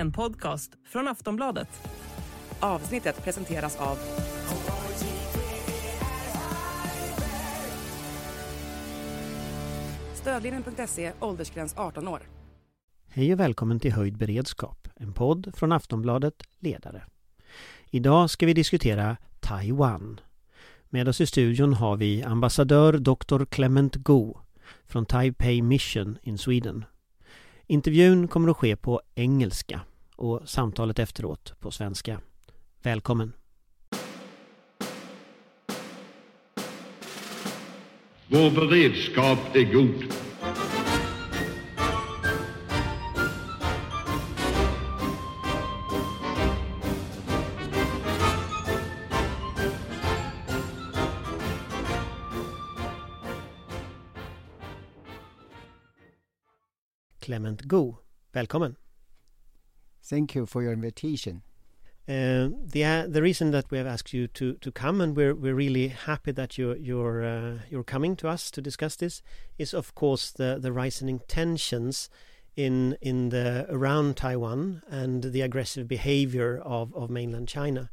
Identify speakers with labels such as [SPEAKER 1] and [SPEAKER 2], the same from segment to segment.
[SPEAKER 1] en podcast från Aftonbladet.
[SPEAKER 2] Avsnittet presenteras av... Stödlinjen.se, åldersgräns 18 år.
[SPEAKER 3] Hej och välkommen till Höjd beredskap, en podd från Aftonbladet Ledare. Idag ska vi diskutera Taiwan. Med oss i studion har vi ambassadör Dr. Clement Go från Taipei Mission in Sweden. Intervjun kommer att ske på engelska och samtalet efteråt på svenska. Välkommen!
[SPEAKER 4] Vår beredskap är god.
[SPEAKER 3] Clement Go, välkommen!
[SPEAKER 5] Thank you for your invitation.
[SPEAKER 3] Uh, the uh, the reason that we have asked you to, to come and we're we're really happy that you're you're uh, you're coming to us to discuss this is of course the the rising tensions in in the around Taiwan and the aggressive behavior of, of mainland China.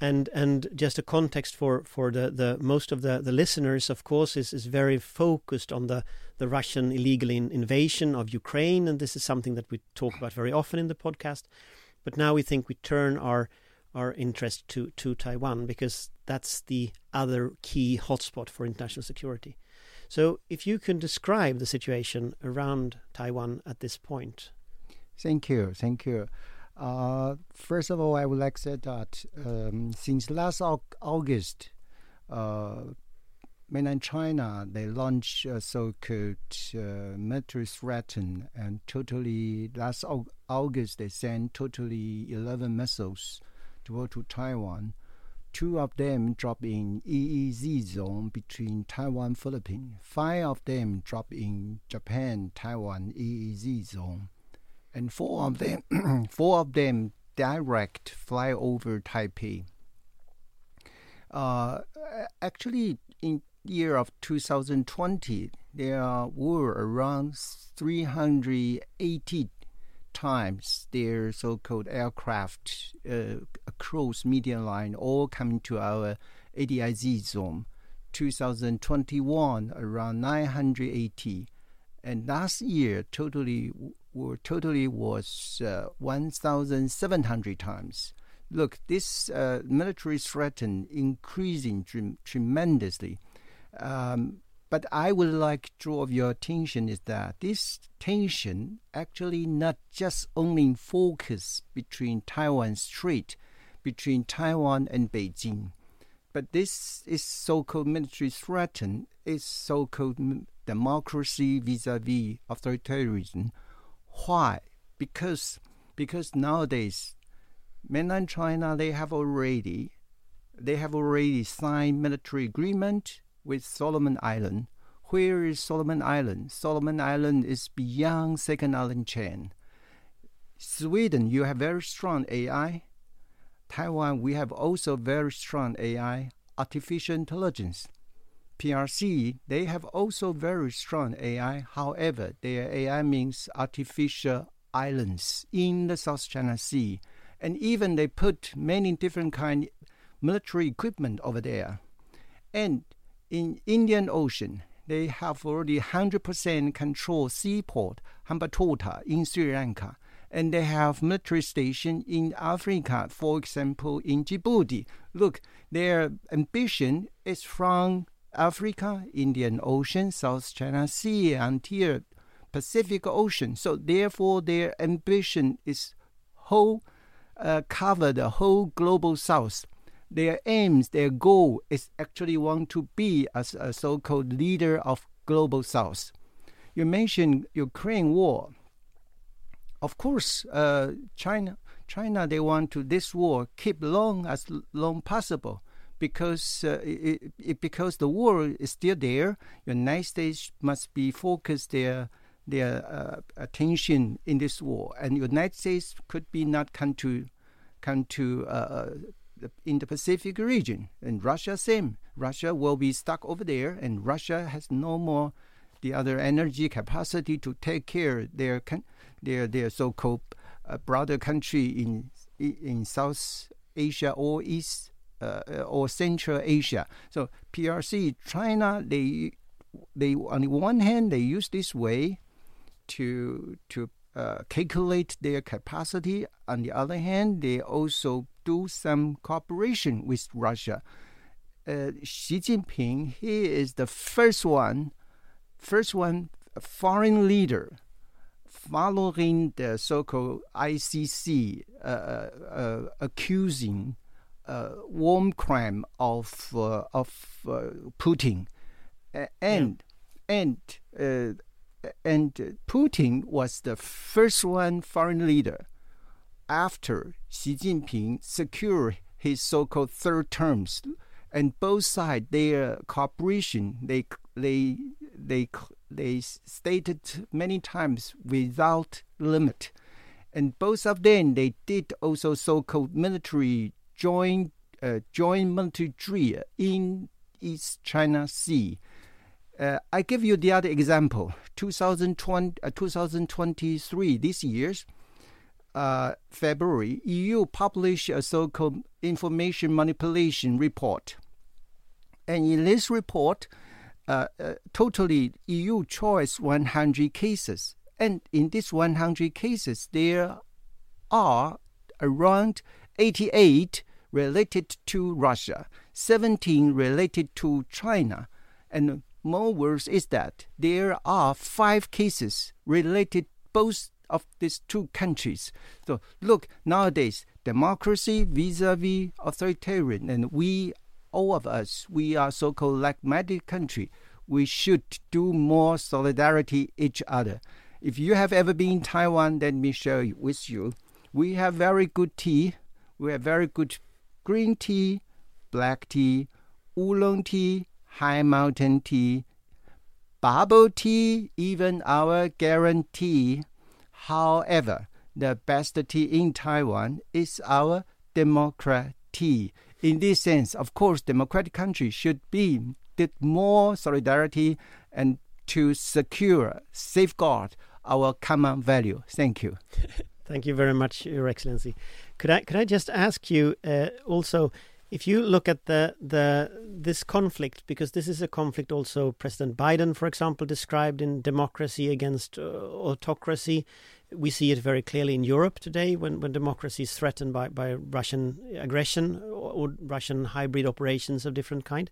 [SPEAKER 3] And and just a context for, for the, the most of the, the listeners of course is, is very focused on the, the Russian illegal in, invasion of Ukraine and this is something that we talk about very often in the podcast. But now we think we turn our our interest to, to Taiwan because that's the other key hotspot for international security. So, if you can describe the situation around Taiwan at this point.
[SPEAKER 5] Thank you, thank you. Uh, first of all, I would like to say that um, since last August, uh, mainland China they launched a so-called uh, military threaten, and totally last August they sent totally 11 missiles to go to Taiwan. Two of them dropped in EEZ zone between Taiwan Philippines. Five of them dropped in Japan Taiwan EEZ zone, and four of them four of them direct fly over Taipei. Uh, actually, in year of 2020, there were around 380 times their so-called aircraft uh, across median line all coming to our ADIZ zone. 2021 around 980, and last year totally were totally was uh, 1,700 times. Look, this uh, military threat increasing tremendously. Um, but I would like to draw your attention is that this tension actually not just only in focus between Taiwan Strait, between Taiwan and Beijing, but this is so-called military threat is so-called democracy vis-a-vis authoritarianism. Why? Because because nowadays, mainland China they have already they have already signed military agreement with Solomon Island. Where is Solomon Island? Solomon Island is beyond second island chain. Sweden, you have very strong AI. Taiwan, we have also very strong AI, artificial intelligence. PRC, they have also very strong AI. However, their AI means artificial islands in the South China Sea, and even they put many different kind military equipment over there. And in Indian Ocean, they have already 100% control seaport Hambantota in Sri Lanka, and they have military station in Africa, for example, in Djibouti. Look, their ambition is from Africa, Indian Ocean, South China Sea, until Pacific Ocean. So therefore, their ambition is whole uh, cover the whole global South their aims, their goal is actually want to be as a so-called leader of global South. You mentioned Ukraine war. Of course, uh, China, China, they want to this war keep long as long possible because uh, it, it, because the war is still there. United States must be focused their their uh, attention in this war, and United States could be not come to come to uh, uh in the Pacific region. And Russia, same. Russia will be stuck over there, and Russia has no more the other energy capacity to take care their their their so-called a broader country in in South Asia or East uh, or Central Asia. So PRC, China, they they on the one hand they use this way to to uh, calculate their capacity. On the other hand, they also do some cooperation with Russia. Uh, Xi Jinping, he is the first one, first one foreign leader following the so-called ICC uh, uh, uh, accusing uh, war crime of uh, of uh, Putin, and yeah. and and Putin was the first one foreign leader after Xi Jinping secured his so-called third terms, and both sides their cooperation they they they they stated many times without limit, and both of them they did also so-called military joint uh, drill in East China Sea. Uh, I give you the other example. 2020, uh, 2023, this year's uh, February, EU published a so-called information manipulation report. And in this report, uh, uh, totally EU chose 100 cases. And in these 100 cases, there are around 88 related to Russia, 17 related to China, and more worse is that there are five cases related both of these two countries. So look, nowadays democracy vis-a-vis authoritarian, and we, all of us, we are so-called like-minded country. We should do more solidarity each other. If you have ever been in Taiwan, let me share with you. We have very good tea. We have very good green tea, black tea, oolong tea, high mountain tea, bubble tea, even our guarantee. However, the best tea in Taiwan is our democracy. In this sense, of course, democratic countries should be did more solidarity and to secure, safeguard our common value. Thank you.
[SPEAKER 3] Thank you very much, Your Excellency. Could I could I just ask you uh, also if you look at the the this conflict because this is a conflict also President Biden, for example, described in democracy against uh, autocracy. We see it very clearly in Europe today when, when democracy is threatened by, by Russian aggression or, or Russian hybrid operations of different kind.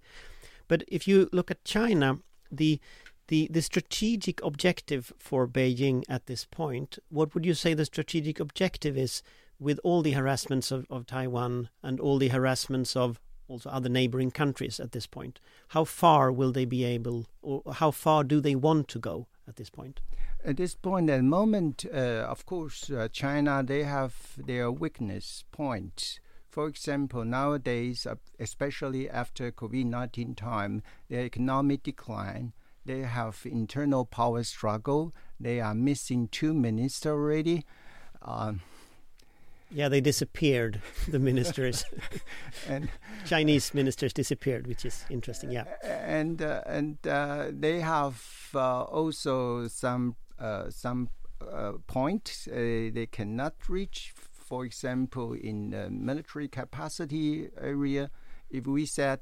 [SPEAKER 3] But if you look at China, the the the strategic objective for Beijing at this point, what would you say the strategic objective is with all the harassments of, of Taiwan and all the harassments of also other neighboring countries at this point? How far will they be able, or how far do they want to go at this point?
[SPEAKER 5] At this point, at the moment, uh, of course, uh, China they have their weakness points. For example, nowadays, uh, especially after COVID nineteen time, their economic decline, they have internal power struggle. They are missing two ministers already. Um,
[SPEAKER 3] yeah, they disappeared. The ministers
[SPEAKER 5] and
[SPEAKER 3] Chinese ministers disappeared, which is interesting. Yeah,
[SPEAKER 5] and uh, and uh, they have uh, also some uh, some uh, points uh, they cannot reach. For example, in the military capacity area, if we said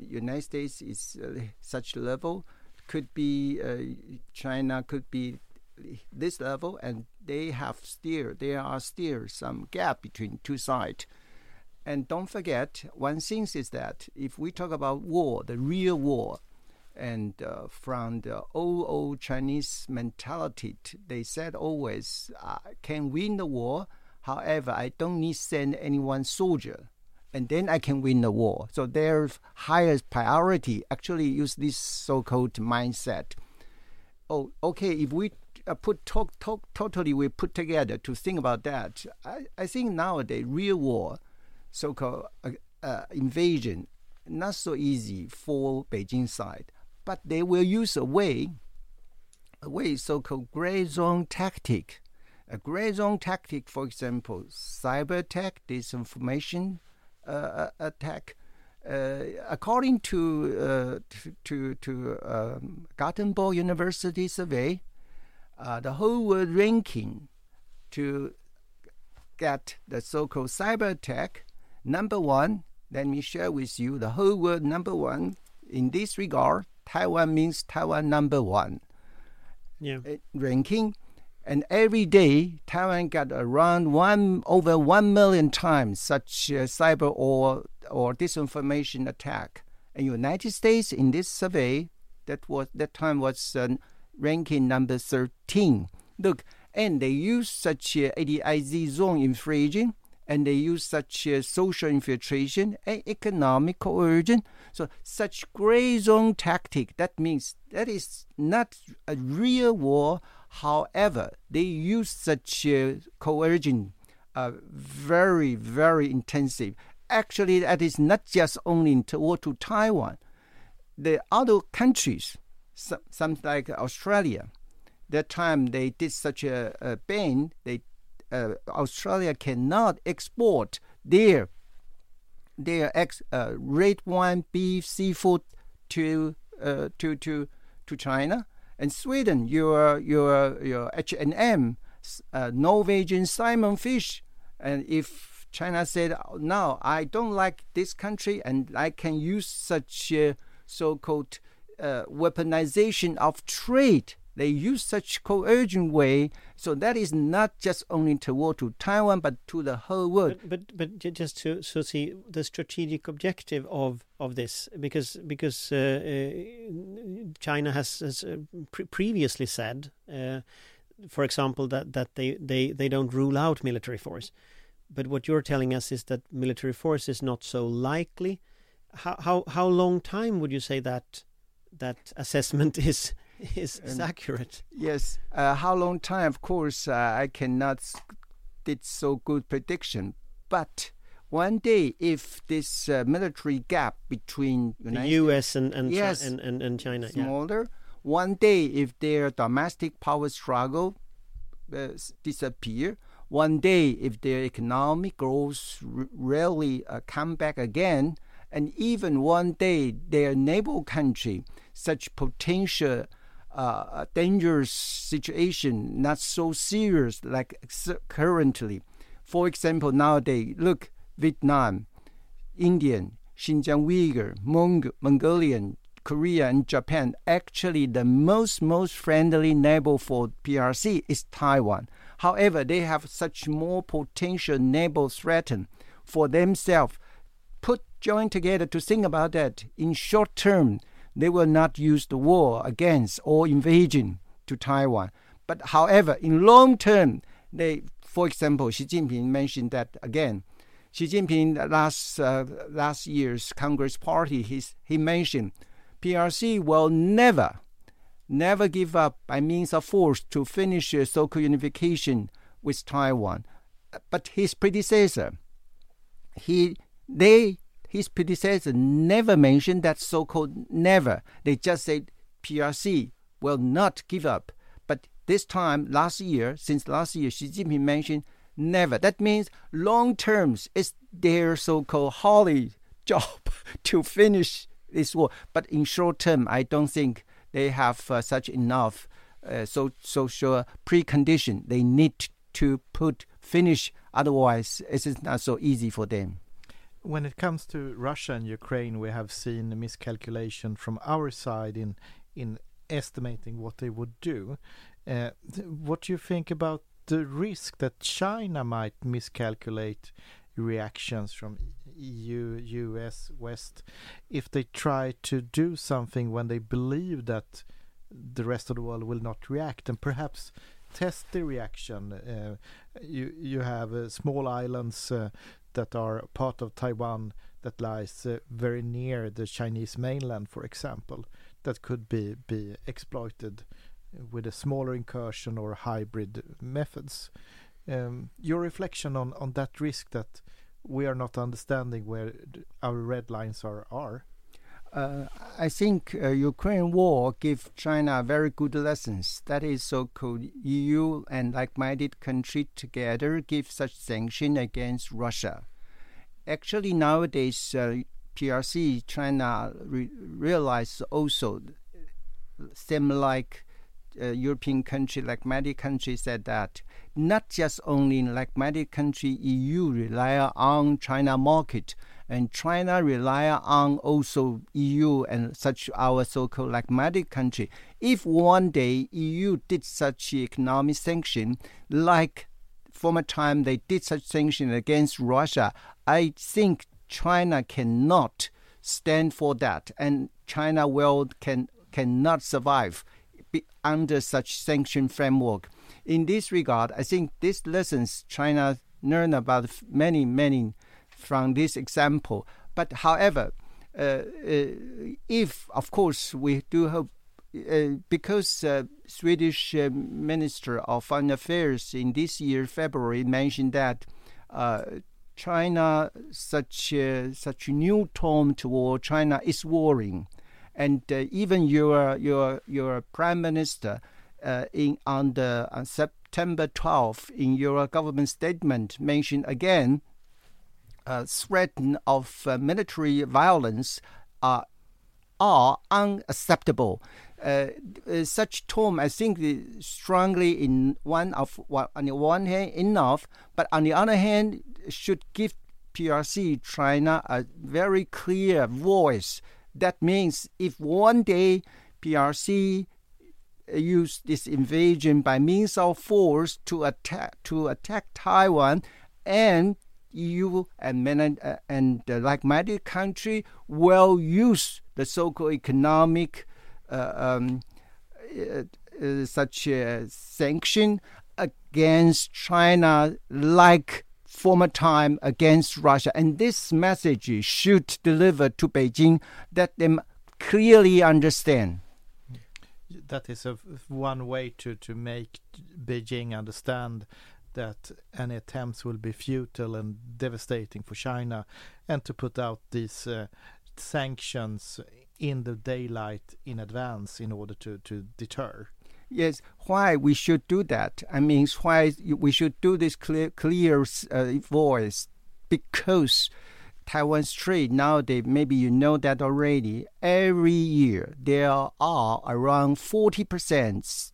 [SPEAKER 5] United States is such level, could be China could be this level, and they have still there are still some gap between two sides. And don't forget, one thing is that if we talk about war, the real war, and uh, from the old old Chinese mentality, they said always, "I can win the war. However, I don't need send any one soldier." and then I can win the war. So their highest priority actually use this so-called mindset. Oh, okay, if we uh, put talk, talk, totally we put together to think about that. I, I think nowadays real war, so-called uh, uh, invasion, not so easy for Beijing side, but they will use a way, a way so-called gray zone tactic. A gray zone tactic, for example, cyber attack, disinformation uh, uh attack. Uh, according to to to, to um, Gothenburg University survey, uh, the whole world ranking to get the so-called cyber attack. Number one, let me share with you the whole world number one in this regard. Taiwan means Taiwan number one
[SPEAKER 3] Yeah.
[SPEAKER 5] uh, ranking, and every day Taiwan got around one over one million times such uh, cyber or or disinformation attack. And United States in this survey that was that time was uh, ranking number thirteen. Look, and they use such uh, ADIZ zone infringing. And they use such uh, social infiltration and economic coercion. So such gray zone tactic. That means that is not a real war. However, they use such uh, coercion, uh, very very intensive. Actually, that is not just only toward to Taiwan. The other countries, some, some like Australia, that time they did such a, a ban. They uh, Australia cannot export their their ex uh, red wine, beef, seafood to uh, to to to China. And Sweden, your your your H and M, uh, Norwegian salmon fish, and if China said, "No, I don't like this country, and I can use such so-called uh, weaponization of trade," they use such coercion way. So that is not just only toward to Taiwan, but to the whole world.
[SPEAKER 3] But but, but just to so see the strategic objective of of this because because uh, uh, China has, has uh, pre- previously said, uh, for example, that that they, they they don't rule out military force. But what you're telling us is that military force is not so likely. How how how long time would you say that that assessment is is, is accurate?
[SPEAKER 5] Yes. Uh, how long time? Of course, uh, I cannot did so good prediction. But one day, if this uh, military gap between
[SPEAKER 3] The U.S. and and
[SPEAKER 5] Yes.
[SPEAKER 3] and, and, and China. Yeah.
[SPEAKER 5] smaller, one day if their domestic power struggle uh, disappear, one day if their economic growth r- really uh, come back again, and even one day their neighbor country, such potential uh, dangerous situation, not so serious like currently. For example, nowadays, look, Vietnam, Indian, Xinjiang Uyghur, Mong- Mongolian, Korea, and Japan. Actually, the most most friendly neighbor for PRC is Taiwan. However, they have such more potential neighbor threaten for themselves. Put join together to think about that. In short term, they will not use the war against or invasion to Taiwan. But however, in long term, they, for example, Xi Jinping mentioned that again. Xi Jinping last uh, last year's Congress Party, he's, he mentioned PRC will never, never give up by means of force to finish uh, so-called unification with Taiwan. But his predecessor, he they his predecessor never mentioned that so-called never. They just said PRC will not give up. But this time, last year, since last year, Xi Jinping mentioned never. That means long terms is their so-called holy job to finish this war. But in short term, I don't think they have uh, such enough uh, so social precondition. They need to put finish. Otherwise, it is not so easy for them.
[SPEAKER 6] When it comes to Russia and Ukraine, we have seen a miscalculation from our side in in estimating what they would do. Uh, what do you think about the risk that China might miscalculate reactions from EU, US, West if they try to do something when they believe that the rest of the world will not react and perhaps test the reaction? Uh, you you have uh, small islands uh, that are part of Taiwan that lies uh, very near the Chinese mainland, for example, that could be be exploited with a smaller incursion or hybrid methods. Um, your reflection on on that risk that we are not understanding where our red lines are are.
[SPEAKER 5] Uh, I think uh, Ukraine war gave China very good lessons. That is so-called EU and like-minded country together give such sanction against Russia. Actually, nowadays uh, PRC China re- realize also same like uh, European country, like many countries, said that not just only like many country, EU rely on China market, and China rely on also EU and such our so-called like many country. If one day EU did such economic sanction, like former time they did such sanction against Russia, I think China cannot stand for that, and China will can cannot survive under such sanction framework. In this regard, I think these lessons China learned about many many from this example. But however, uh, uh, if of course we do hope. Uh, because uh, Swedish uh, Minister of Foreign Affairs in this year February mentioned that uh, China such such new tone toward China is worrying, and even your your your Prime Minister in on the on September 12th in your government statement mentioned again uh, threat of uh, military violence are are unacceptable. Uh, uh, such tone, I think, strongly in one of on the one hand enough, but on the other hand, should give PRC China a very clear voice. That means if one day PRC use this invasion by means of force to attack to attack Taiwan, and EU and uh, and like-minded country will use the so-called economic uh, um, uh, uh, such a sanction against China, like former time against Russia. And this message should deliver to Beijing that them clearly understand.
[SPEAKER 6] That is a, one way to, to make Beijing understand that any attempts will be futile and devastating for China, and to put out these uh, sanctions in the daylight in advance in order to, to deter.
[SPEAKER 5] Yes, why we should do that? I mean, why we should do this clear, clear uh, voice? Because Taiwan Strait nowadays, maybe you know that already. Every year there are around forty percent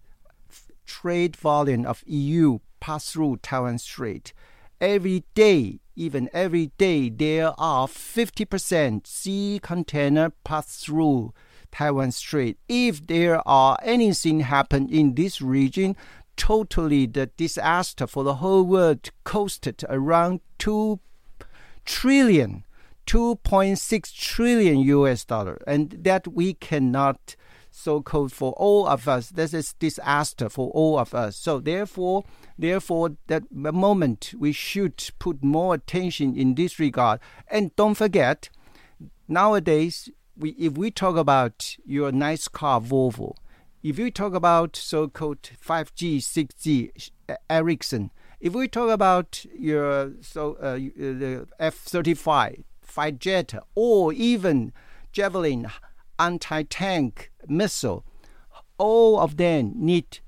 [SPEAKER 5] trade volume of EU pass through Taiwan Strait. Every day, even every day, there are 50% sea container pass through Taiwan Strait. If there are anything happen in this region, totally the disaster for the whole world costed around 2 trillion 2.6 trillion US dollar and that we cannot so called for all of us. This is disaster for all of us. So therefore therefore that moment we should put more attention in this regard. And don't forget nowadays we, if we talk about your nice car Volvo, if we talk about so-called 5G, 6G, Ericsson, if we talk about your so uh, the F-35 fighter jet, or even Javelin anti-tank missile, all of them need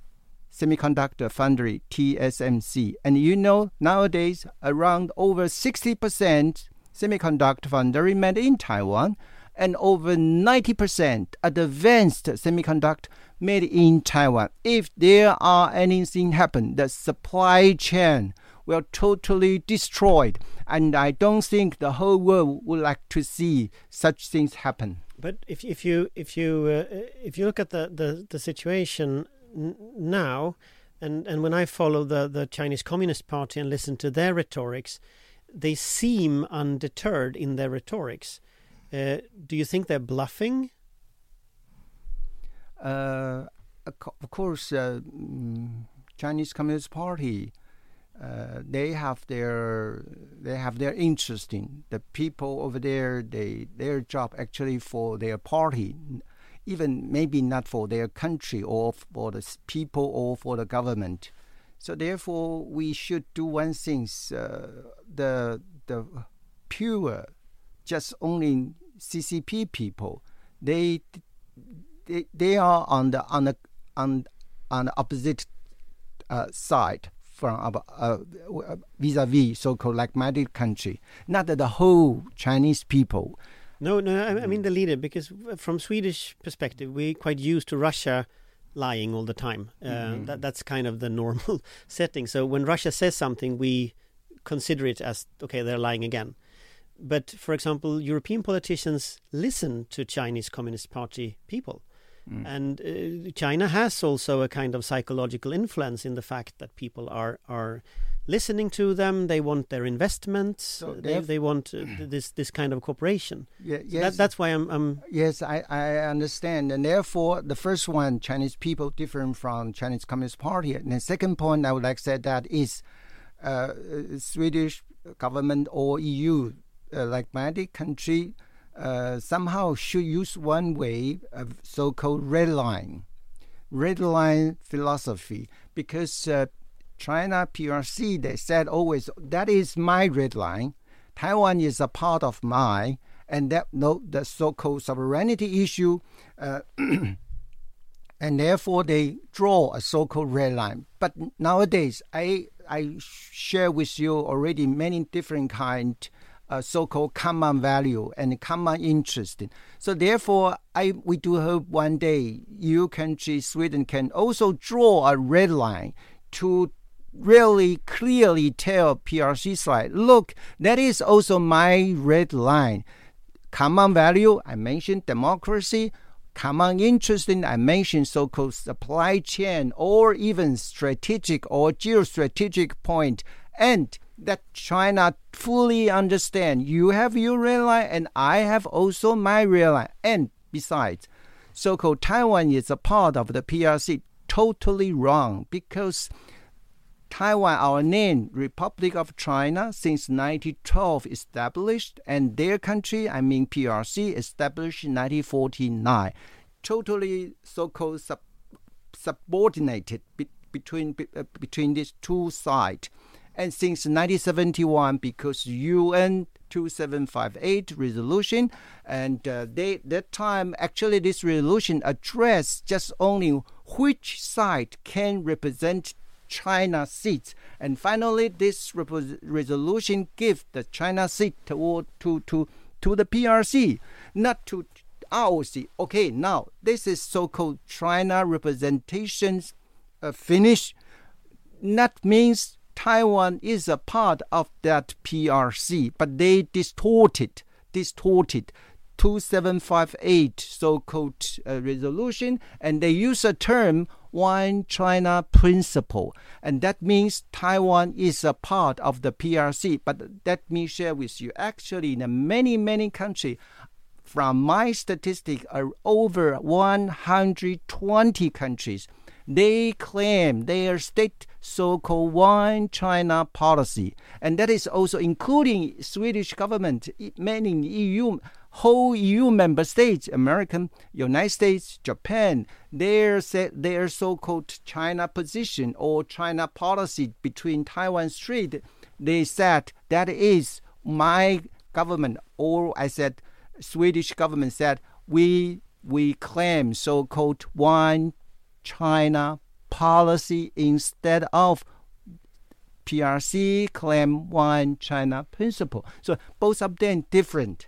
[SPEAKER 5] semiconductor foundry TSMC. And you know nowadays around over 60% semiconductor foundry made in Taiwan and over 90% advanced semiconductor made in Taiwan. If there are anything happen, the supply chain will totally destroyed, and I don't think the whole world would like to see such things happen.
[SPEAKER 3] But if if you if you uh, if you look at the the, the situation now, and and when I follow the the Chinese Communist Party and listen to their rhetorics, they seem undeterred in their rhetorics. Uh, do you think they're bluffing?
[SPEAKER 5] Uh, of course, uh, mm, Chinese Communist Party. Uh, they have their they have their interest in the people over there. They their job actually for their party, even maybe not for their country or for the people or for the government. So therefore, we should do one thing: uh, the the pure just only CCP people. They they, they are on the on the on on the opposite uh, side from uh, vis-a-vis so-called like-minded country, not the whole Chinese people.
[SPEAKER 3] No, no, I, I mean the leader, because from Swedish perspective, we're quite used to Russia lying all the time. Uh,
[SPEAKER 5] Mhm.
[SPEAKER 3] that, that's kind of the normal setting. So when Russia says something, we consider it as okay, they're lying again. But for example, European politicians listen to Chinese Communist Party people.
[SPEAKER 5] Mm.
[SPEAKER 3] And uh, China has also a kind of psychological influence in the fact that people are are listening to them. They want their investments.
[SPEAKER 5] So
[SPEAKER 3] uh, they, they want uh, this this kind of cooperation.
[SPEAKER 5] Yeah,
[SPEAKER 3] So
[SPEAKER 5] yes.
[SPEAKER 3] that, that's why I'm, I'm
[SPEAKER 5] Yes, I, I understand. And therefore, the first one, Chinese people different from Chinese Communist Party. And the second point I would like to say that is uh, Swedish government or EU, uh, like many country, uh, somehow should use one way of so-called red line, red line philosophy, because uh, China PRC they said always that is my red line. Taiwan is a part of my and that no the so-called sovereignty issue, uh, and therefore they draw a so-called red line. But nowadays, I I share with you already many different kind. Uh, so-called common value and common interest. So therefore, I we do hope one day your country, Sweden, can also draw a red line to really clearly tell PRC side, look, that is also my red line. Common value, I mentioned democracy. Common interest in, I mentioned so-called supply chain or even strategic or geostrategic point. And that China fully understand you have your red line and I have also my red line. And besides, so-called Taiwan is a part of the PRC. Totally wrong because Taiwan, our name, Republic of China, since 1912 established, and their country, I mean PRC, established in 1949. Totally so-called sub- subordinated be- between be- between these two sides. And since 1971, because UN 2758 resolution, and uh, they that time actually this resolution addressed just only which side can represent China seats, and finally this resolution gives the China seat toward to to to the PRC, not to ROC. Okay, now this is so-called China representations uh, finish. That means Taiwan is a part of that PRC, but they distorted, distorted 2758 so-called uh, resolution, and they use a term one China principle, and that means Taiwan is a part of the PRC. But let me share with you, actually, in many many countries, from my statistic, are over 120 countries they claim their state so-called one China policy, and that is also including Swedish government, many EU, whole EU member states, American, United States, Japan. Their their so-called China position or China policy between Taiwan Strait, they said that is my government, or I said Swedish government said we we claim so-called one China policy instead of PRC claim one China principle. So both of them different.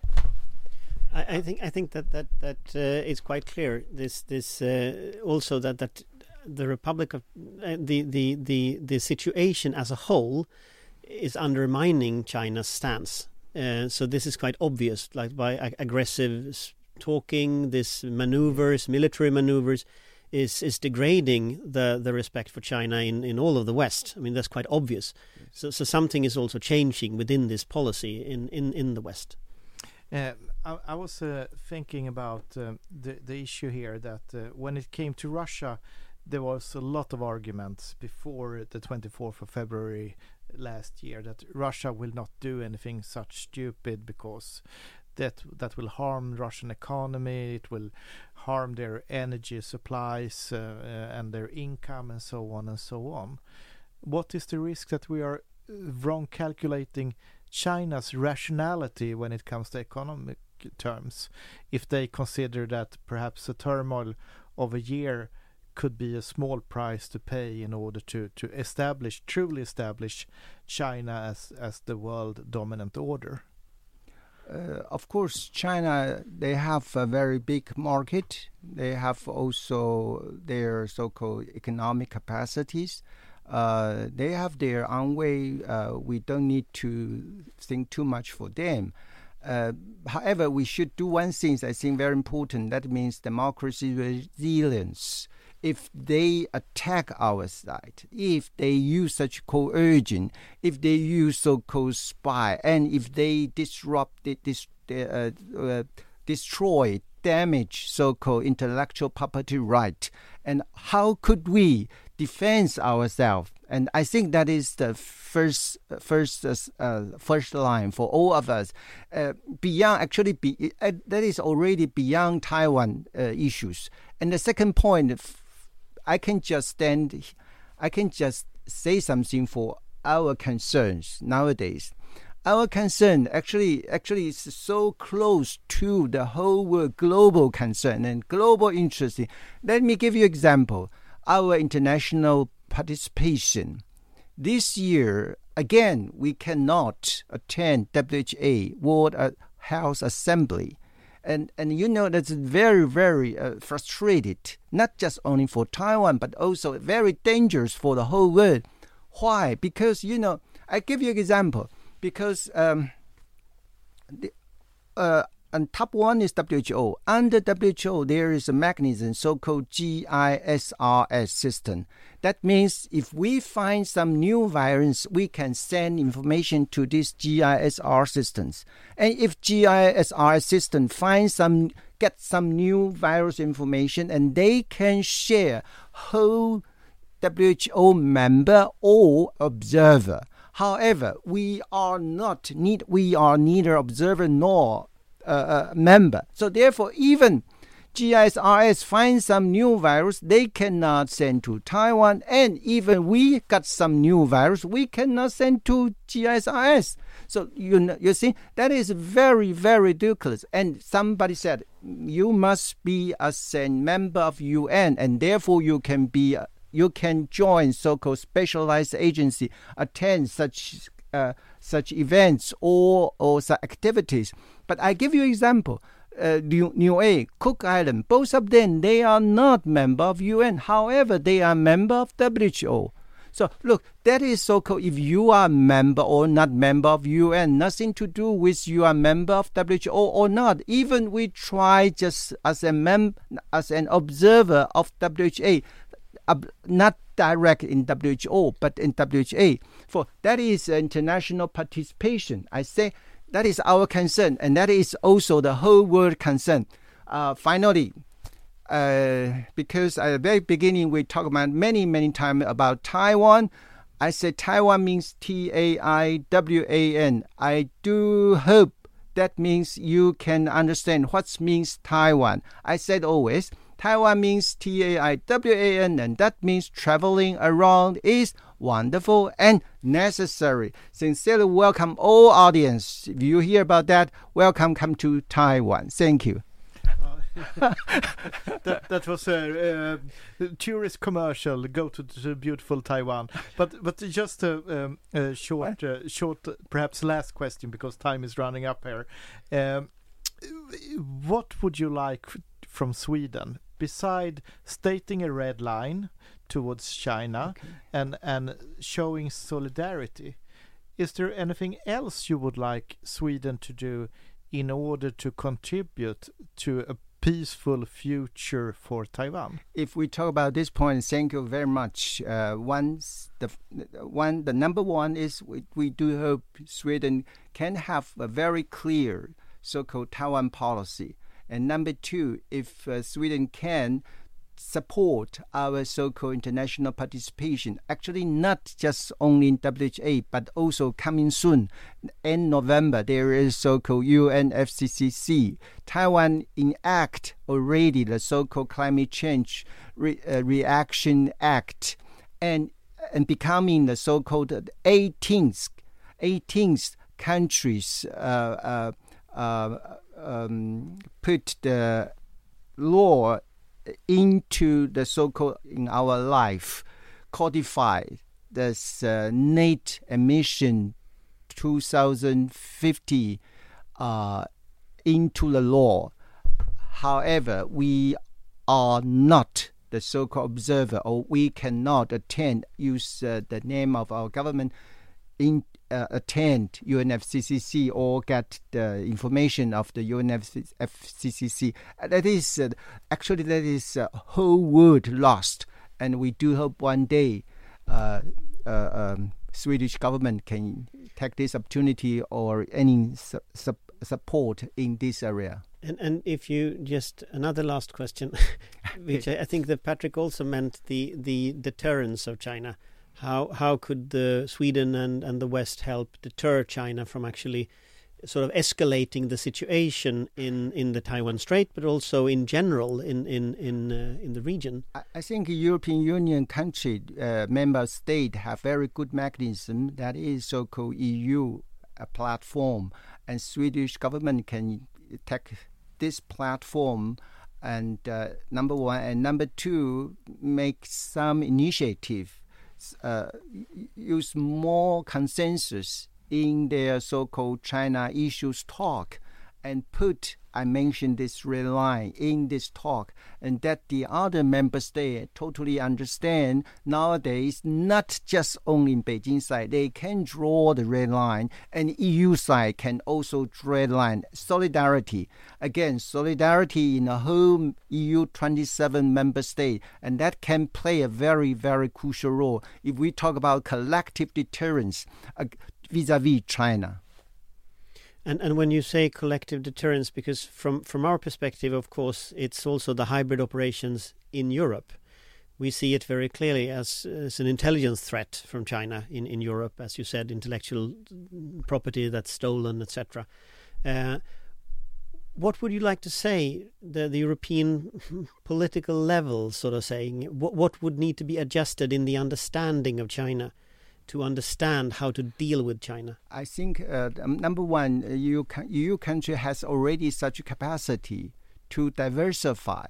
[SPEAKER 3] I, I think I think that that that uh, is quite clear. This this uh, also that that the Republic of uh, the the the the situation as a whole is undermining China's stance. Uh, so this is quite obvious, like by ag- aggressive talking, this maneuvers, military maneuvers, is is degrading the the respect for China in in all of the West. I mean that's quite obvious. So so something is also changing within this policy in in in the West.
[SPEAKER 6] Uh, I, I was uh, thinking about um, the the issue here that uh, when it came to Russia, there was a lot of arguments before the 24th of February last year that Russia will not do anything such stupid because that that will harm Russian economy, it will harm their energy supplies uh, uh, and their income and so on and so on. What is the risk that we are uh, wrong calculating China's rationality when it comes to economic terms if they consider that perhaps a turmoil of a year could be a small price to pay in order to, to establish truly establish China as as the world dominant order.
[SPEAKER 5] Uh, of course, China they have a very big market. They have also their so-called economic capacities. Uh, they have their own way. Uh, we don't need to think too much for them. Uh, however, we should do one thing I think very important. That means democracy resilience if they attack our side, if they use such coercion, if they use so-called spy, and if they disrupt, dis, uh, uh, destroy, damage so-called intellectual property right, and how could we defend ourselves? And I think that is the first, first, uh, first line for all of us. Uh, beyond actually, be, uh, that is already beyond Taiwan uh, issues. And the second point I can just stand, I can just say something for our concerns nowadays. Our concern actually actually is so close to the whole world global concern and global interest. Let me give you example. Our international participation. This year, again, we cannot attend WHA World Health Assembly and and you know that's very very uh, frustrated not just only for taiwan but also very dangerous for the whole world. Why? Because you know i give you an example. Because um, the, uh, and top one is WHO. Under WHO, there is a mechanism so-called GISRS system. That means if we find some new virus, we can send information to these GISR systems. And if GISR system finds some, get some new virus information, and they can share whole WHO member or observer. However, we are not need we are neither observer nor uh, uh, member. So therefore, even GISRS finds some new virus, they cannot send to Taiwan, and even we got some new virus, we cannot send to GISRS. So you know, you see that is very very ridiculous. And somebody said you must be a member of UN, and therefore you can be you can join so-called specialized agency, attend such uh, such events or or activities. But I give you example. Uh, Niue, Cook Island, both of them, they are not member of UN. However, they are member of WHO. So look, that is so called. If you are member or not member of UN, nothing to do with you are member of WHO or not. Even we try just as a mem as an observer of WHA, not direct in WHO but in WHA. For that is international participation. I say that is our concern, and that is also the whole world concern. Uh, finally, uh, because at the very beginning we talked about many, many times about Taiwan. I said Taiwan means T A I W A N. I do hope that means you can understand what means Taiwan. I said always Taiwan means T A I W A N, and that means traveling around is wonderful and necessary. Sincerely welcome all audience. If you hear about that, welcome come to Taiwan. Thank you.
[SPEAKER 6] that that was a, tourist commercial. Go to, to beautiful Taiwan. But but just a, um, a short uh, short perhaps last question because time is running up here. Um, what would you like from Sweden beside stating a red line towards China okay. and and showing solidarity. Is there anything else you would like Sweden to do in order to contribute to a peaceful future for Taiwan?
[SPEAKER 5] If we talk about this point, thank you very much. Uh, once the one, the number one is we, we do hope Sweden can have a very clear so-called Taiwan policy, and number two, if uh, Sweden can support our so-called international participation. Actually, not just only in WHA, but also coming soon, in November, there is so-called UNFCCC. Taiwan enact already the so-called Climate Change Re- uh, Reaction Act, and and becoming the so-called 18th 18th countries uh, uh, uh, um, put the law into the so-called in our life, codify this uh, net emission 2050 uh, into the law. However, we are not the so-called observer, or we cannot attend, use uh, the name of our government in uh, attend UNFCCC or get the information of the UNFCCC. That is uh, actually that is a whole world lost, and we do hope one day uh, uh um, Swedish government can take this opportunity or any su- su- support in this area.
[SPEAKER 3] And and if you just another last question, which I, I, think that Patrik also meant the the deterrence of China. How how could the Sweden and and the West help deter China from actually sort of escalating the situation in in the Taiwan Strait, but also in general in in in uh, in the region.
[SPEAKER 5] I, think European Union country uh, member state have very good mechanism that is so-called EU a platform, and Swedish government can take this platform and uh, number one and number two make some initiative uh, use more consensus in their so-called China issues talk and put I mentioned this red line in this talk, and that the other member states totally understand nowadays, not just only in Beijing side, they can draw the red line, and EU side can also draw red line. Solidarity, again, solidarity in the whole EU 27 member state, and that can play a very, very crucial role if we talk about collective deterrence uh, vis-a-vis China.
[SPEAKER 3] And and when you say collective deterrence, because from from our perspective, of course, it's also the hybrid operations in Europe. We see it very clearly as, as an intelligence threat from China in, in Europe, as you said, intellectual property that's stolen, etc. Uh, what would you like to say the, the European political level, sort of saying? What, what would need to be adjusted in the understanding of China to understand how to deal with China?
[SPEAKER 5] I think uh, number one, EU, EU country has already such capacity to diversify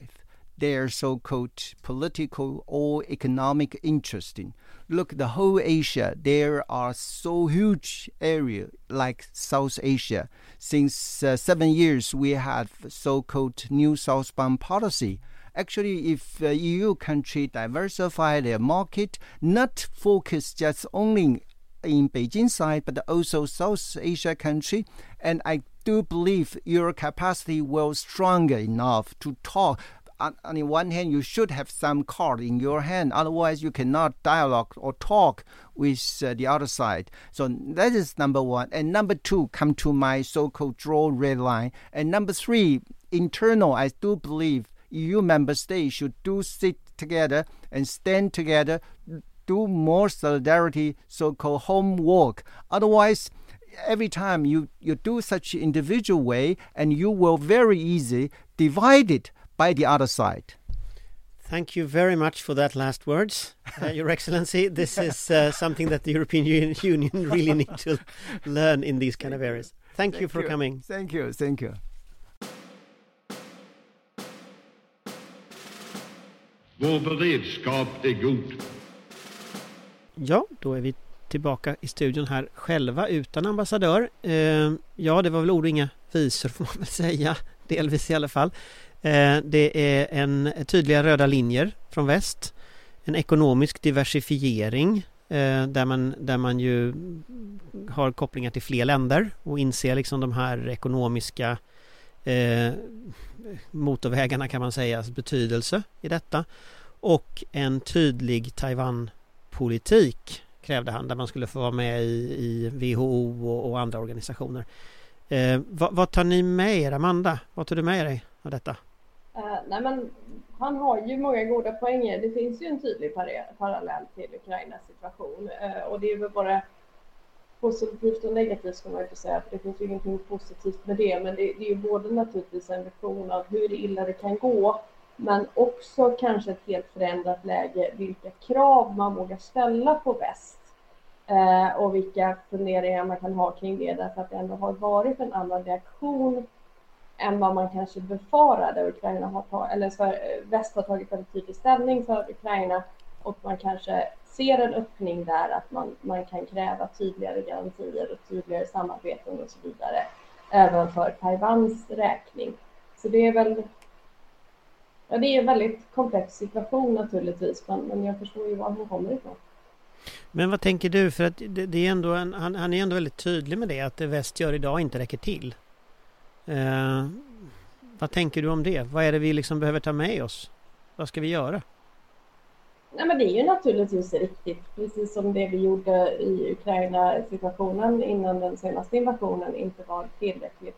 [SPEAKER 5] their so-called political or economic interest in. Look, the whole Asia, there are so huge area like South Asia. Since uh, seven years, we have so-called New Southbound policy actually, if uh, EU country diversify their market, not focus just only in Beijing side, but also South Asia country, and I do believe your capacity will stronger enough to talk. On, on the one hand, you should have some card in your hand. Otherwise, you cannot dialogue or talk with uh, the other side. So that is number one. And number two, come to my so-called draw red line. And number three, internal. I do believe EU member states should do sit together and stand together, do more solidarity, so-called homework. Otherwise, every time you, you do such individual way, and you will very easy divided by the other side.
[SPEAKER 3] Thank you very much for that last words, uh, Your Excellency. This is uh, something that the European Union really need to learn in these kind of areas. Thank, thank you for
[SPEAKER 5] you.
[SPEAKER 3] coming.
[SPEAKER 5] Thank you. Thank you.
[SPEAKER 4] Vår beredskap är god.
[SPEAKER 3] Ja, då är vi tillbaka i studion här själva utan ambassadör. Eh, ja, det var väl ord och inga visor får man väl säga, delvis i alla fall. Eh, det är en tydliga röda linjer från väst. En ekonomisk diversifiering eh, där, man, där man ju har kopplingar till fler länder och inser liksom de här ekonomiska eh, motorvägarna kan man säga alltså betydelse i detta och en tydlig Taiwan-politik krävde han där man skulle få vara med i, i WHO och, och, andra organisationer. Eh, vad, vad, tar ni med er, Amanda? Vad tar du med dig av detta?
[SPEAKER 7] Uh, nej men, han har ju många goda poänger. Det finns ju en tydlig parallell till Ukrainas situation uh, och det är väl bara positivt och negativt ska man inte säga, för det finns ju ingenting positivt med det, men det, det är ju både naturligtvis en vision av hur illa det kan gå, men också kanske ett helt förändrat läge, vilka krav man vågar ställa på väst eh, och vilka funderingar man kan ha kring det, därför att det ändå har varit en annan reaktion än vad man kanske befarade. Ukraina har tagit, eller så, väst har tagit väldigt tydlig ställning för Ukraina och man kanske ser en öppning där att man, man kan kräva tydligare garantier och tydligare samarbeten och så vidare. även för Taiwans räkning. Så det är väl Ja, det är en väldigt komplex situation naturligtvis, men, men jag förstår ju var hon kommer ifrån.
[SPEAKER 3] Men vad tänker du? För att det, det är ändå en, han, han, är ändå väldigt tydlig med det, att det väst gör idag inte räcker till. Eh, vad tänker du om det? Vad är det vi liksom behöver ta med oss? Vad ska vi göra?
[SPEAKER 7] Nej, men det är ju naturligtvis riktigt, precis som det vi gjorde i Ukraina-situationen innan den senaste invasionen inte var tillräckligt.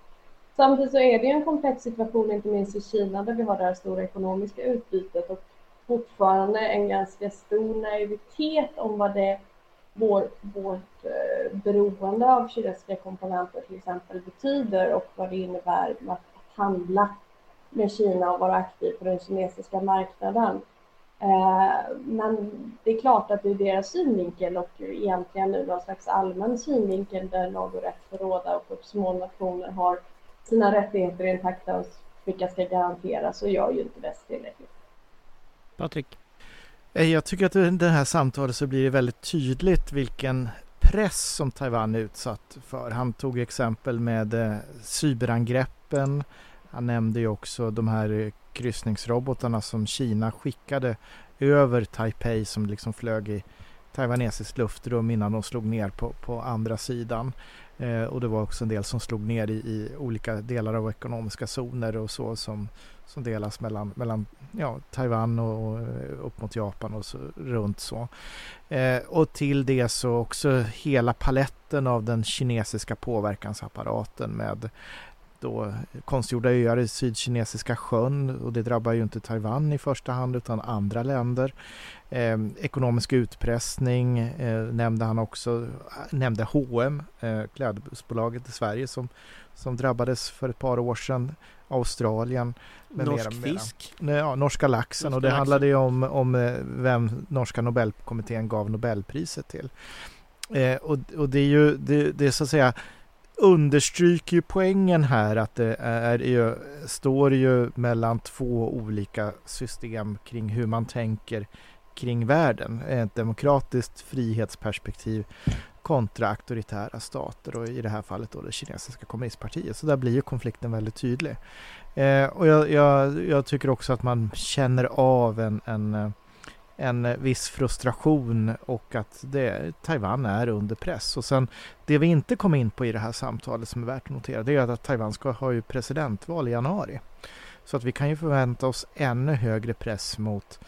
[SPEAKER 7] Samtidigt så är det en komplex situation, inte minst i Kina, där vi har det här stora ekonomiska utbytet och fortfarande en ganska stor naivitet om vad det vår, vårt eh, beroende av kinesiska komponenter till exempel betyder och vad det innebär att handla med Kina och vara aktiv på den kinesiska marknaden. Eh, men det är klart att det är deras synvinkel och egentligen nu någon slags allmän synvinkel där lag och rätt får råda och små nationer har sina rättigheter intakta och vilka ska garanteras så gör ju inte väst tillräckligt.
[SPEAKER 3] Patrik?
[SPEAKER 6] Eh, jag tycker att i det här samtalet så blir det väldigt tydligt vilken press som Taiwan är utsatt för. Han tog exempel med eh, cyberangreppen. Han nämnde ju också de här kryssningsrobotarna som Kina skickade över Taipei som liksom flög i taiwanesiskt luftrum innan de slog ner på, på andra sidan. Eh, och det var också en del som slog ner i, i, olika delar av ekonomiska zoner och så som, som delas mellan, mellan ja, Taiwan och, och eh, upp mot Japan och så, runt så. Eh, och till det så också hela paletten av den kinesiska påverkansapparaten med då konstgjorda öar i Sydkinesiska sjön och det drabbar ju inte Taiwan i första hand utan andra länder. Eh, ekonomisk utpressning eh, nämnde han också, nämnde H&M, eh, klädbolaget i Sverige som, som drabbades för ett par år sedan. Australien.
[SPEAKER 3] Med Norsk mera, fisk?
[SPEAKER 6] Mera. Ja, norska laxen norska och det laxen. handlade ju om, om eh, vem norska Nobelkommittén gav Nobelpriset till. Eh, och, och det är ju, det, det är så att säga understryker ju poängen här att det är ju, står ju mellan två olika system kring hur man tänker kring världen. Ett demokratiskt frihetsperspektiv kontra auktoritära stater och i det här fallet då det kinesiska kommunistpartiet. Så där blir ju konflikten väldigt tydlig. Eh, och jag, jag, jag, tycker också att man känner av en, en eh, en viss frustration och att det, Taiwan är under press. Och sen det vi inte kom in på i det här samtalet som är värt att notera det är att Taiwan ska ha ju presidentval i januari. Så att vi kan ju förvänta oss ännu högre press mot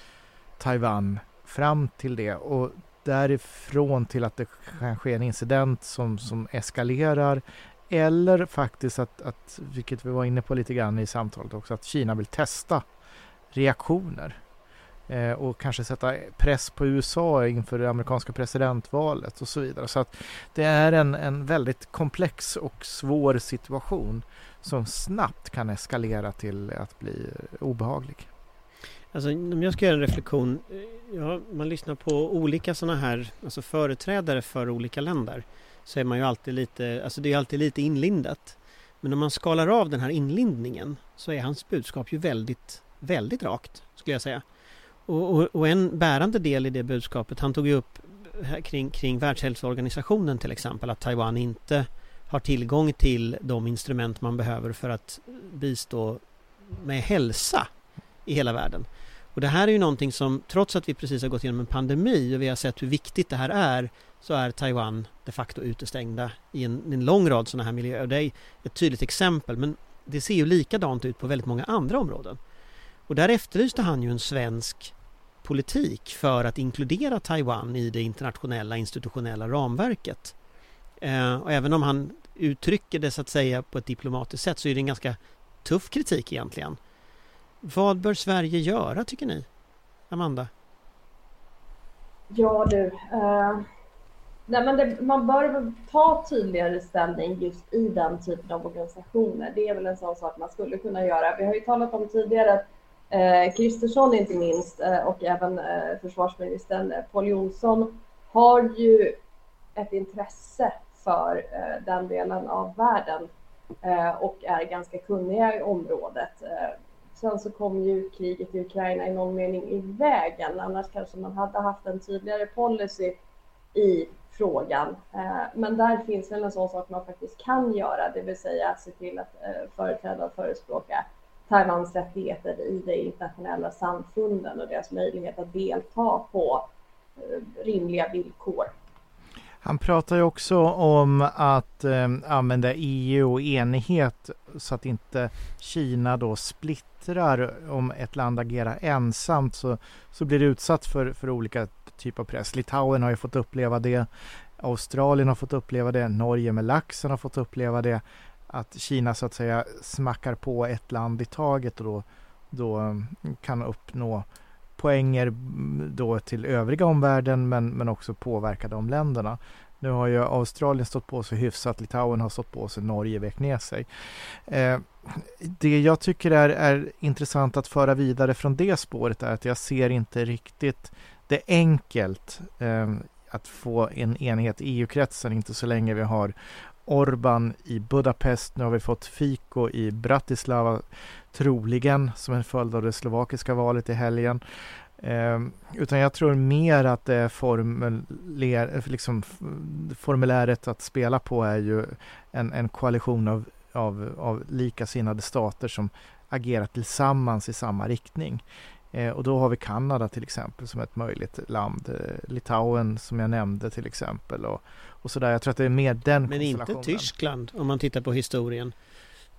[SPEAKER 6] Taiwan fram till det och därifrån till att det kan ske en incident som, som eskalerar eller faktiskt att, att, vilket vi var inne på lite grann i samtalet också, att Kina vill testa reaktioner Eh, och kanske sätta press på USA inför det amerikanska presidentvalet och så vidare. Så att det är en, en väldigt komplex och svår situation som snabbt kan eskalera till att bli obehaglig.
[SPEAKER 3] Alltså om jag ska göra en reflektion. Eh, ja, man lyssnar på olika sådana här alltså företrädare för olika länder. Så är man ju alltid lite, alltså det är alltid lite inlindat. Men om man skalar av den här inlindningen så är hans budskap ju väldigt, väldigt rakt skulle jag säga. Och, och, och, en bärande del i det budskapet, han tog ju upp kring, kring Världshälsoorganisationen till exempel, att Taiwan inte har tillgång till de instrument man behöver för att bistå med hälsa i hela världen. Och det här är ju någonting som, trots att vi precis har gått igenom en pandemi och vi har sett hur viktigt det här är, så är Taiwan de facto utestängda i en, en lång rad sådana här miljöer. Det är ett tydligt exempel, men det ser ju likadant ut på väldigt många andra områden. Och där efterlyste han ju en svensk politik för att inkludera Taiwan i det internationella institutionella ramverket. Eh, och även om han uttrycker det så att säga på ett diplomatiskt sätt så är det en ganska tuff kritik egentligen. Vad bör Sverige göra tycker ni? Amanda?
[SPEAKER 7] Ja du, eh, nej men det, man bör ta tydligare ställning just i den typen av organisationer. Det är väl en sån sak man skulle kunna göra. Vi har ju talat om tidigare att Eh, Kristersson inte minst eh, och även eh, försvarsministern Pål Paul Jonsson har ju ett intresse för eh, den delen av världen eh, och är ganska kunniga i området. Eh, sen så kom ju kriget i Ukraina i någon mening i vägen, annars kanske man hade haft en tydligare policy i frågan. Eh, men där finns väl en sån sak man faktiskt kan göra, det vill säga att se till att eh, företräda och förespråka Taiwans rättigheter i de internationella samfunden och deras möjlighet att delta på eh, rimliga villkor.
[SPEAKER 6] Han pratar ju också om att eh, använda EU och enighet så att inte Kina då splittrar. Om ett land agerar ensamt så, så blir det utsatt för, för olika typer av press. Litauen har ju fått uppleva det. Australien har fått uppleva det. Norge med laxen har fått uppleva det. Att Kina så att säga smackar på ett land i taget och då, då mm, kan uppnå poänger mm, då till övriga omvärlden men, men också påverka de länderna. Nu har ju Australien stått på sig hyfsat, Litauen har stått på sig, Norge vek ner sig. Eh, det jag tycker är, är intressant att föra vidare från det spåret är att jag ser inte riktigt det enkelt eh, att få en enhet i EU-kretsen, inte så länge vi har Orban i Budapest. Nu har vi fått Fico i Bratislava, troligen som en följd av det slovakiska valet i helgen. Eh, utan jag tror mer att det formulär, liksom, formuläret att spela på är ju en, en koalition av, av, av likasinnade stater som agerar tillsammans i samma riktning. Eh, och då har vi Kanada till exempel som ett möjligt land. Eh, Litauen som jag nämnde till exempel. Och, och sådär. Jag tror att det är mer den
[SPEAKER 3] Men inte Tyskland om man tittar på historien.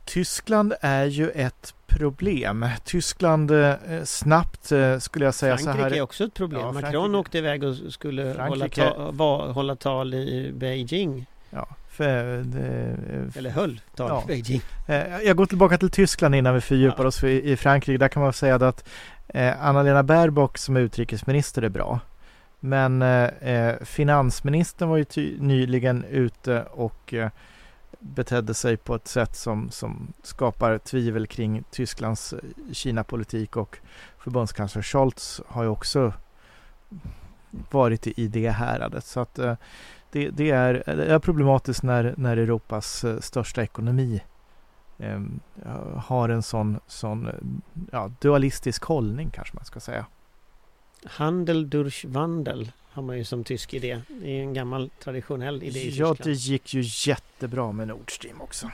[SPEAKER 6] Tyskland är ju ett problem. Tyskland eh, snabbt eh, skulle jag säga
[SPEAKER 3] Frankrike
[SPEAKER 6] så här.
[SPEAKER 3] är också ett problem. Ja, Macron åkte iväg och skulle hålla, ta, va, hålla tal i Beijing.
[SPEAKER 6] Ja, för,
[SPEAKER 3] det, Eller höll tal ja. i Beijing.
[SPEAKER 6] Eh, jag går tillbaka till Tyskland innan vi fördjupar ja. oss i, i Frankrike. Där kan man säga att eh, Anna-Lena Baerbock som utrikesminister är bra. Men eh, eh, finansministern var ju nyligen ute och eh, betedde sig på ett sätt som, som skapar tvivel kring Tysklands eh, Kina-politik och förbundskansler Scholz har ju också varit i det häradet. Så att eh, det, det, är, eh, det är problematiskt när, när Europas största ekonomi eh, har en sån, sån ja, dualistisk hållning kanske man ska säga.
[SPEAKER 3] Handel durch Wandel har man ju som tysk idé. Det är en gammal traditionell idé i
[SPEAKER 6] Ja, det gick ju jättebra med Nord Stream också.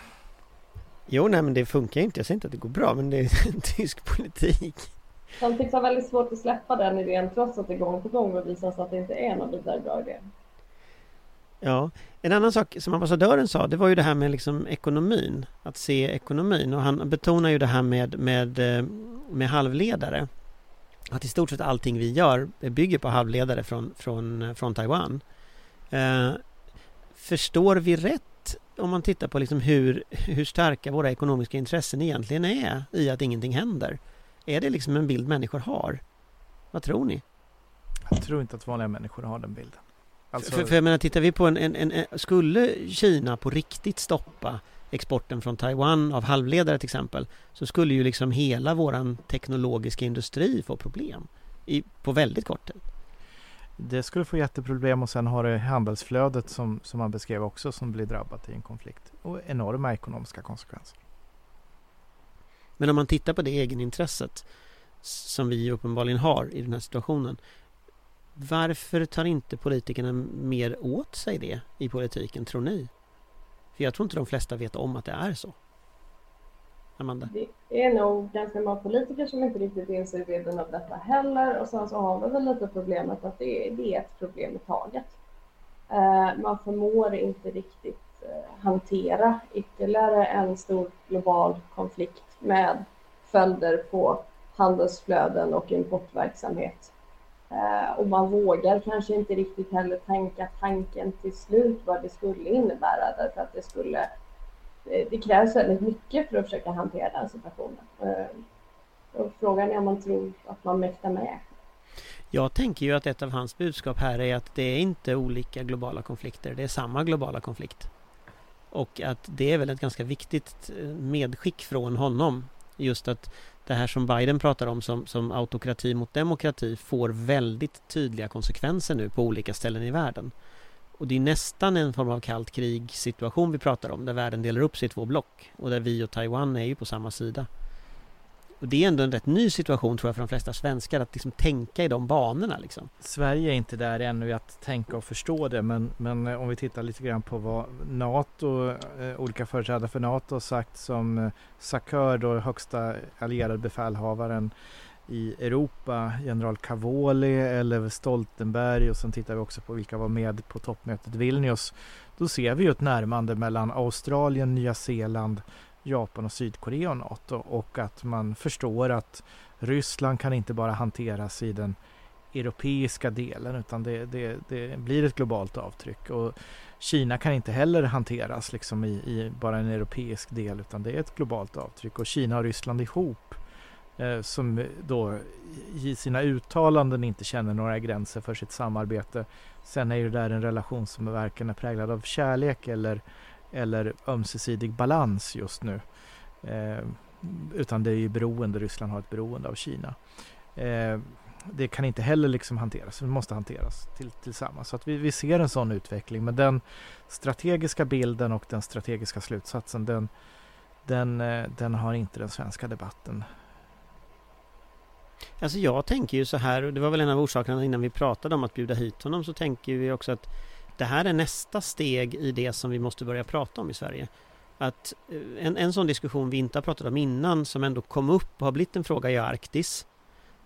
[SPEAKER 3] Jo, nej men det funkar inte. Jag säger inte att det går bra, men det är tysk politik.
[SPEAKER 7] De tycks ha väldigt svårt att släppa den idén trots att det gång på gång visar att det inte är någon vidare bra idé.
[SPEAKER 3] Ja, en annan sak som ambassadören sa, det var ju det här med liksom ekonomin. Att se ekonomin och han betonar ju det här med, med, eh, med halvledare att i stort sett allting vi gör bygger på halvledare från, från, från Taiwan. Eh, förstår vi rätt om man tittar på liksom hur, hur starka våra ekonomiska intressen egentligen är i att ingenting händer? Är det liksom en bild människor har? Vad tror ni?
[SPEAKER 6] Jag tror inte att vanliga människor har den bilden.
[SPEAKER 3] Alltså... För, för jag menar, tittar vi på en, en, en, Skulle Kina på riktigt stoppa exporten från Taiwan av halvledare till exempel så skulle ju liksom hela våran teknologiska industri få problem i, på väldigt kort tid.
[SPEAKER 6] Det skulle få jätteproblem och sen har det handelsflödet som, som man beskrev också som blir drabbat i en konflikt och enorma ekonomiska konsekvenser.
[SPEAKER 3] Men om man tittar på det egenintresset som vi uppenbarligen har i den här situationen varför tar inte politikerna mer åt sig det i politiken, tror ni? För jag tror inte de flesta vet om att det är så. Amanda?
[SPEAKER 7] Det är nog ganska många politiker som inte riktigt inser vidden av detta heller och sen så har vi väl lite problemet att det är, det är ett problem i taget. Uh, man förmår inte riktigt uh, hantera ytterligare en stor global konflikt med följder på handelsflöden och importverksamhet Eh, och man vågar kanske inte riktigt heller tänka tanken till slut vad det skulle innebära därför att det skulle eh, det krävs väldigt mycket för att försöka hantera den situationen. Eh, och frågan är om man tror att man mäktar med.
[SPEAKER 3] Jag tänker ju att ett av hans budskap här är att det är inte olika globala konflikter, det är samma globala konflikt. Och att det är väl ett ganska viktigt eh, medskick från honom. Just att det här som Biden pratar om som, som autokrati mot demokrati får väldigt tydliga konsekvenser nu på olika ställen i världen. Och det är nästan en form av kallt krig situation vi pratar om där världen delar upp sig i två block och där vi och Taiwan är ju på samma sida och det är ändå en rätt ny situation tror jag för de flesta svenskar att liksom tänka i de banorna liksom.
[SPEAKER 6] Sverige är inte där ännu i att tänka och förstå det men, men eh, om vi tittar lite grann på vad NATO, eh, olika företrädare för NATO har sagt som eh, Sakör, då högsta allierade befälhavaren i Europa, general Cavoli eller Stoltenberg och sen tittar vi också på vilka var med på toppmötet Vilnius. Då ser vi ju ett närmande mellan Australien, Nya Zeeland, Japan och Sydkorea och NATO och att man förstår att Ryssland kan inte bara hanteras i den europeiska delen utan det, det, det blir ett globalt avtryck. Och Kina kan inte heller hanteras liksom i, i, bara en europeisk del utan det är ett globalt avtryck och Kina och Ryssland ihop eh, som då i sina uttalanden inte känner några gränser för sitt samarbete. Sen är ju det där en relation som varken är präglad av kärlek eller, eller ömsesidig balans just nu. Eh, utan det är ju beroende, Ryssland har ett beroende av Kina. Eh, det kan inte heller liksom hanteras, det måste hanteras till, tillsammans. Så att vi, vi ser en sån utveckling men den strategiska bilden och den strategiska slutsatsen den, den, eh, den har inte den svenska debatten
[SPEAKER 3] Alltså jag tänker ju så här, och det var väl en av orsakerna innan vi pratade om att bjuda hit honom, så tänker vi också att det här är nästa steg i det som vi måste börja prata om i Sverige. Att eh, en, en sån diskussion vi inte har pratat om innan, som ändå kom upp och har blivit en fråga i Arktis.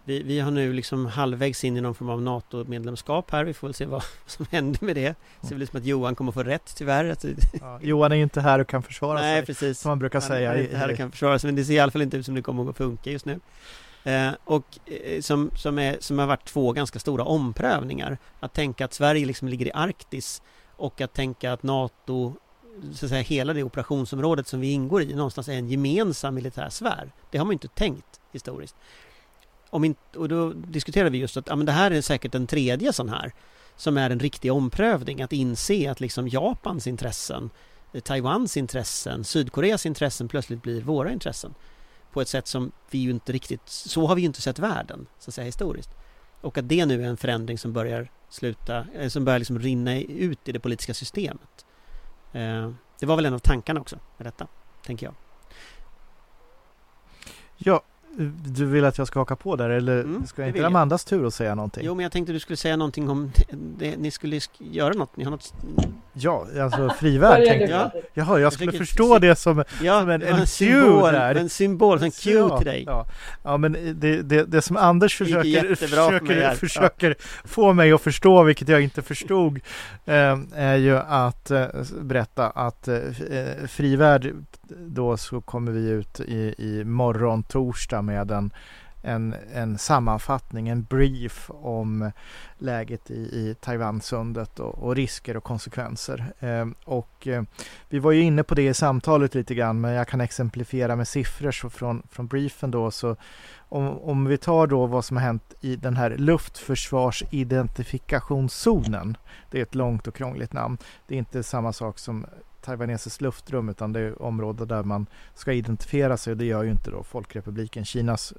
[SPEAKER 3] Vi, vi har nu liksom halvvägs in i någon form av NATO-medlemskap här, vi får väl se vad som händer med det. Det ser väl ut som att Johan kommer få rätt tyvärr.
[SPEAKER 6] Ja, Johan är ju inte här och kan försvara
[SPEAKER 3] Nej,
[SPEAKER 6] sig,
[SPEAKER 3] precis.
[SPEAKER 6] som man brukar
[SPEAKER 3] Han
[SPEAKER 6] säga.
[SPEAKER 3] är inte här och kan försvara sig, men det ser i alla fall inte ut som det kommer att funka just nu. Eh, och eh, som, som, är, som har varit två ganska stora omprövningar. Att tänka att Sverige liksom ligger i Arktis och att tänka att NATO, så att säga hela det operationsområdet som vi ingår i, någonstans är en gemensam militär sfär. Det har man inte tänkt historiskt. Om inte, och då diskuterar vi just att ja, men det här är säkert den tredje sån här som är en riktig omprövning, att inse att liksom Japans intressen, eh, Taiwans intressen, Sydkoreas intressen plötsligt blir våra intressen på ett sätt som vi ju inte riktigt, så har vi ju inte sett världen, så att säga historiskt. Och att det nu är en förändring som börjar sluta, som börjar liksom rinna ut i det politiska systemet. Eh, det var väl en av tankarna också med detta, tänker jag.
[SPEAKER 6] Ja, du vill att jag ska haka på där eller
[SPEAKER 3] Mm,
[SPEAKER 6] ska
[SPEAKER 3] det
[SPEAKER 6] inte
[SPEAKER 3] jag.
[SPEAKER 6] Amandas tur att säga någonting?
[SPEAKER 3] Jo, men jag tänkte du skulle säga någonting om det, ni skulle sk- göra något, ni har något...
[SPEAKER 6] Ja, alltså frivärd tänkte jag. Jaha, jag skulle
[SPEAKER 3] ett-
[SPEAKER 6] förstå det som,
[SPEAKER 3] Ja,
[SPEAKER 6] som en,
[SPEAKER 3] var
[SPEAKER 6] en,
[SPEAKER 3] symbol,
[SPEAKER 6] där.
[SPEAKER 3] en symbol, en cue
[SPEAKER 6] ja,
[SPEAKER 3] till dig.
[SPEAKER 6] Ja, ja men det, det, det som Anders försöker, försöker, försöker få mig att förstå, vilket jag inte förstod, eh, är ju att eh, berätta att eh, Frivärd, då så kommer vi ut i, i morgon torsdag med en en, en sammanfattning, en brief om läget i, i Taiwansundet och, och risker och konsekvenser. Eh, och eh, vi var ju inne på det i samtalet lite grann, men jag kan exemplifiera med siffror så från, från briefen då. Så om, om vi tar då vad som har hänt i den här luftförsvarsidentifikationszonen. Det är ett långt och krångligt namn. Det är inte samma sak som taiwanesiskt luftrum utan det är områden där man ska identifiera sig och det gör ju inte då Folkrepubliken Kinas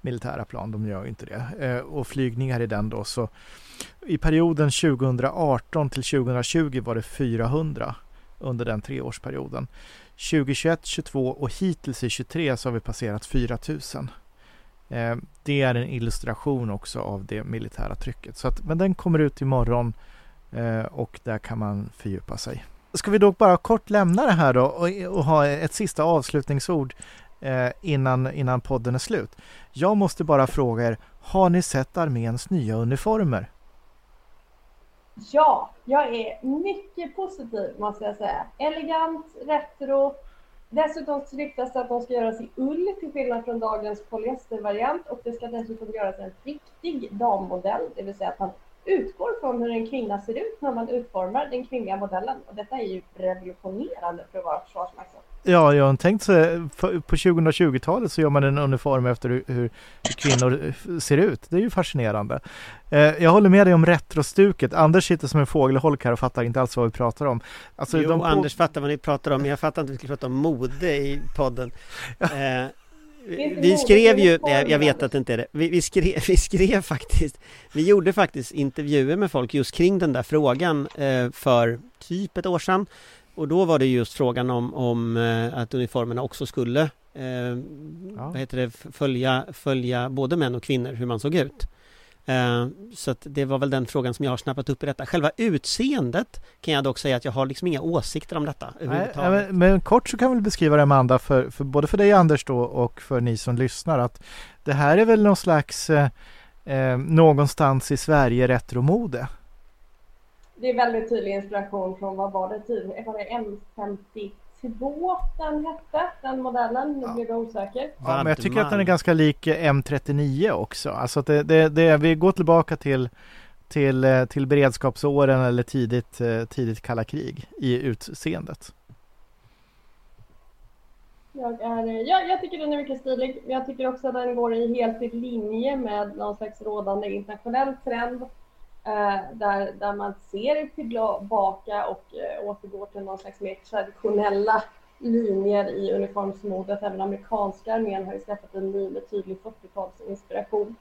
[SPEAKER 6] militära plan, de gör ju inte det. Eh, och flygningar i den då så i perioden 2018 till 2020 var det 400 under den treårsperioden. 2021, 22 och hittills i 23 så har vi passerat 4000. Eh, det är en illustration också av det militära trycket. Så att, men den kommer ut imorgon eh, och där kan man fördjupa sig. Ska vi då bara kort lämna det här då och, och ha ett sista avslutningsord Eh, innan, innan podden är slut. Jag måste bara fråga er, har ni sett arméns nya uniformer?
[SPEAKER 7] Ja, jag är mycket positiv måste jag säga. Elegant, retro. Dessutom så ryktas det att de ska göras i ull till skillnad från dagens polyestervariant och det ska dessutom göras en riktig dammodell, det vill säga att man utgår från hur en kvinna ser ut när man utformar den kvinnliga modellen. Och detta är ju revolutionerande för att vara Försvarsmakten.
[SPEAKER 6] Ja, jag har tänkt så på 2020-talet så gör man en uniform efter hur, kvinnor ser ut. Det är ju fascinerande. Eh, jag håller med dig om retrostuket. Anders sitter som en fågelholk här och fattar inte alls vad vi pratar om. Alltså,
[SPEAKER 3] jo,
[SPEAKER 6] de på-
[SPEAKER 3] Anders fattar vad ni pratar om, men jag fattar inte att vi skulle prata om mode i podden. Eh,
[SPEAKER 7] inte
[SPEAKER 3] vi skrev ju, nej, jag vet att det inte är det, vi, vi, skrev, vi skrev faktiskt, vi gjorde faktiskt intervjuer med folk just kring den där frågan eh, för typ ett år sedan. Och då var det just frågan om, om eh, att uniformerna också skulle eh, vad heter det, följa, följa både män och kvinnor, hur man såg ut. Eh, så det var väl den frågan som jag har snappat upp i detta. Själva utseendet kan jag dock säga att jag har liksom inga åsikter om detta
[SPEAKER 6] Nej, men, men, kort så kan vi beskriva det Amanda, för, för både för dig Anders då och för ni som lyssnar att det här är väl någon slags eh, eh någonstans i Sverige retromode?
[SPEAKER 7] Det är väldigt tydlig inspiration från vad var det tidigare? Var det M50 2 den hette, den modellen. Nu ja. blev jag osäker.
[SPEAKER 6] Ja, men jag tycker att den är ganska lik M39 också. Alltså att det, det, det, vi går tillbaka till, till, eh, till beredskapsåren eller tidigt, eh, tidigt kalla krig i utseendet.
[SPEAKER 7] Jag, är, ja, jag tycker den är mycket stilig. Jag tycker också att den går i helt i linje med någon slags rådande internationell trend Eh, Eh, där, där man ser tillbaka och eh, återgår till någon slags mer traditionella linjer i uniformsmodet. Även amerikanska armén har ju skaffat en ny med tydlig 40-talsinspiration.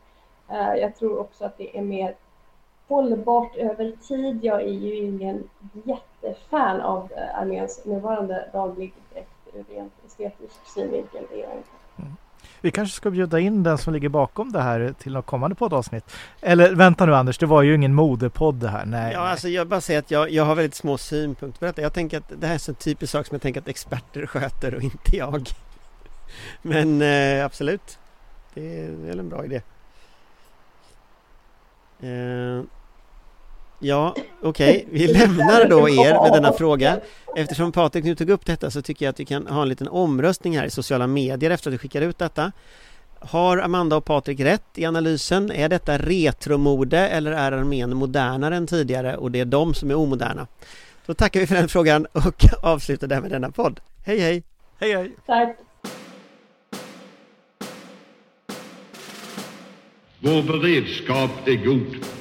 [SPEAKER 7] Eh, jag tror också att det är mer hållbart över tid. Jag är ju ingen jättefan av eh, arméns nuvarande dagligdräkt ur rent estetisk synvinkel. Det är jag inte. Mm.
[SPEAKER 6] Vi kanske ska bjuda in den som ligger bakom det här till något kommande poddavsnitt. Eller vänta nu Anders, det var ju ingen modepodd det här. Nej.
[SPEAKER 3] Ja, alltså jag bara säger att jag, jag har väldigt små synpunkter på detta. Jag tänker att det här är en sån typisk sak som jag tänker att experter sköter och inte jag. Men eh, absolut, det är väl en bra idé. Eh, Ja, okej. Okay. Vi lämnar då er med denna fråga. Eftersom Patrik nu tog upp detta så tycker jag att vi kan ha en liten omröstning här i sociala medier efter att vi skickar ut detta. Har Amanda och Patrik rätt i analysen? Är detta retromode eller är armén modernare än tidigare och det är de som är omoderna? Då tackar vi för den frågan och avslutar därmed denna podd. Hej hej!
[SPEAKER 6] Hej hej!
[SPEAKER 7] Tack!
[SPEAKER 4] Vår beredskap är god.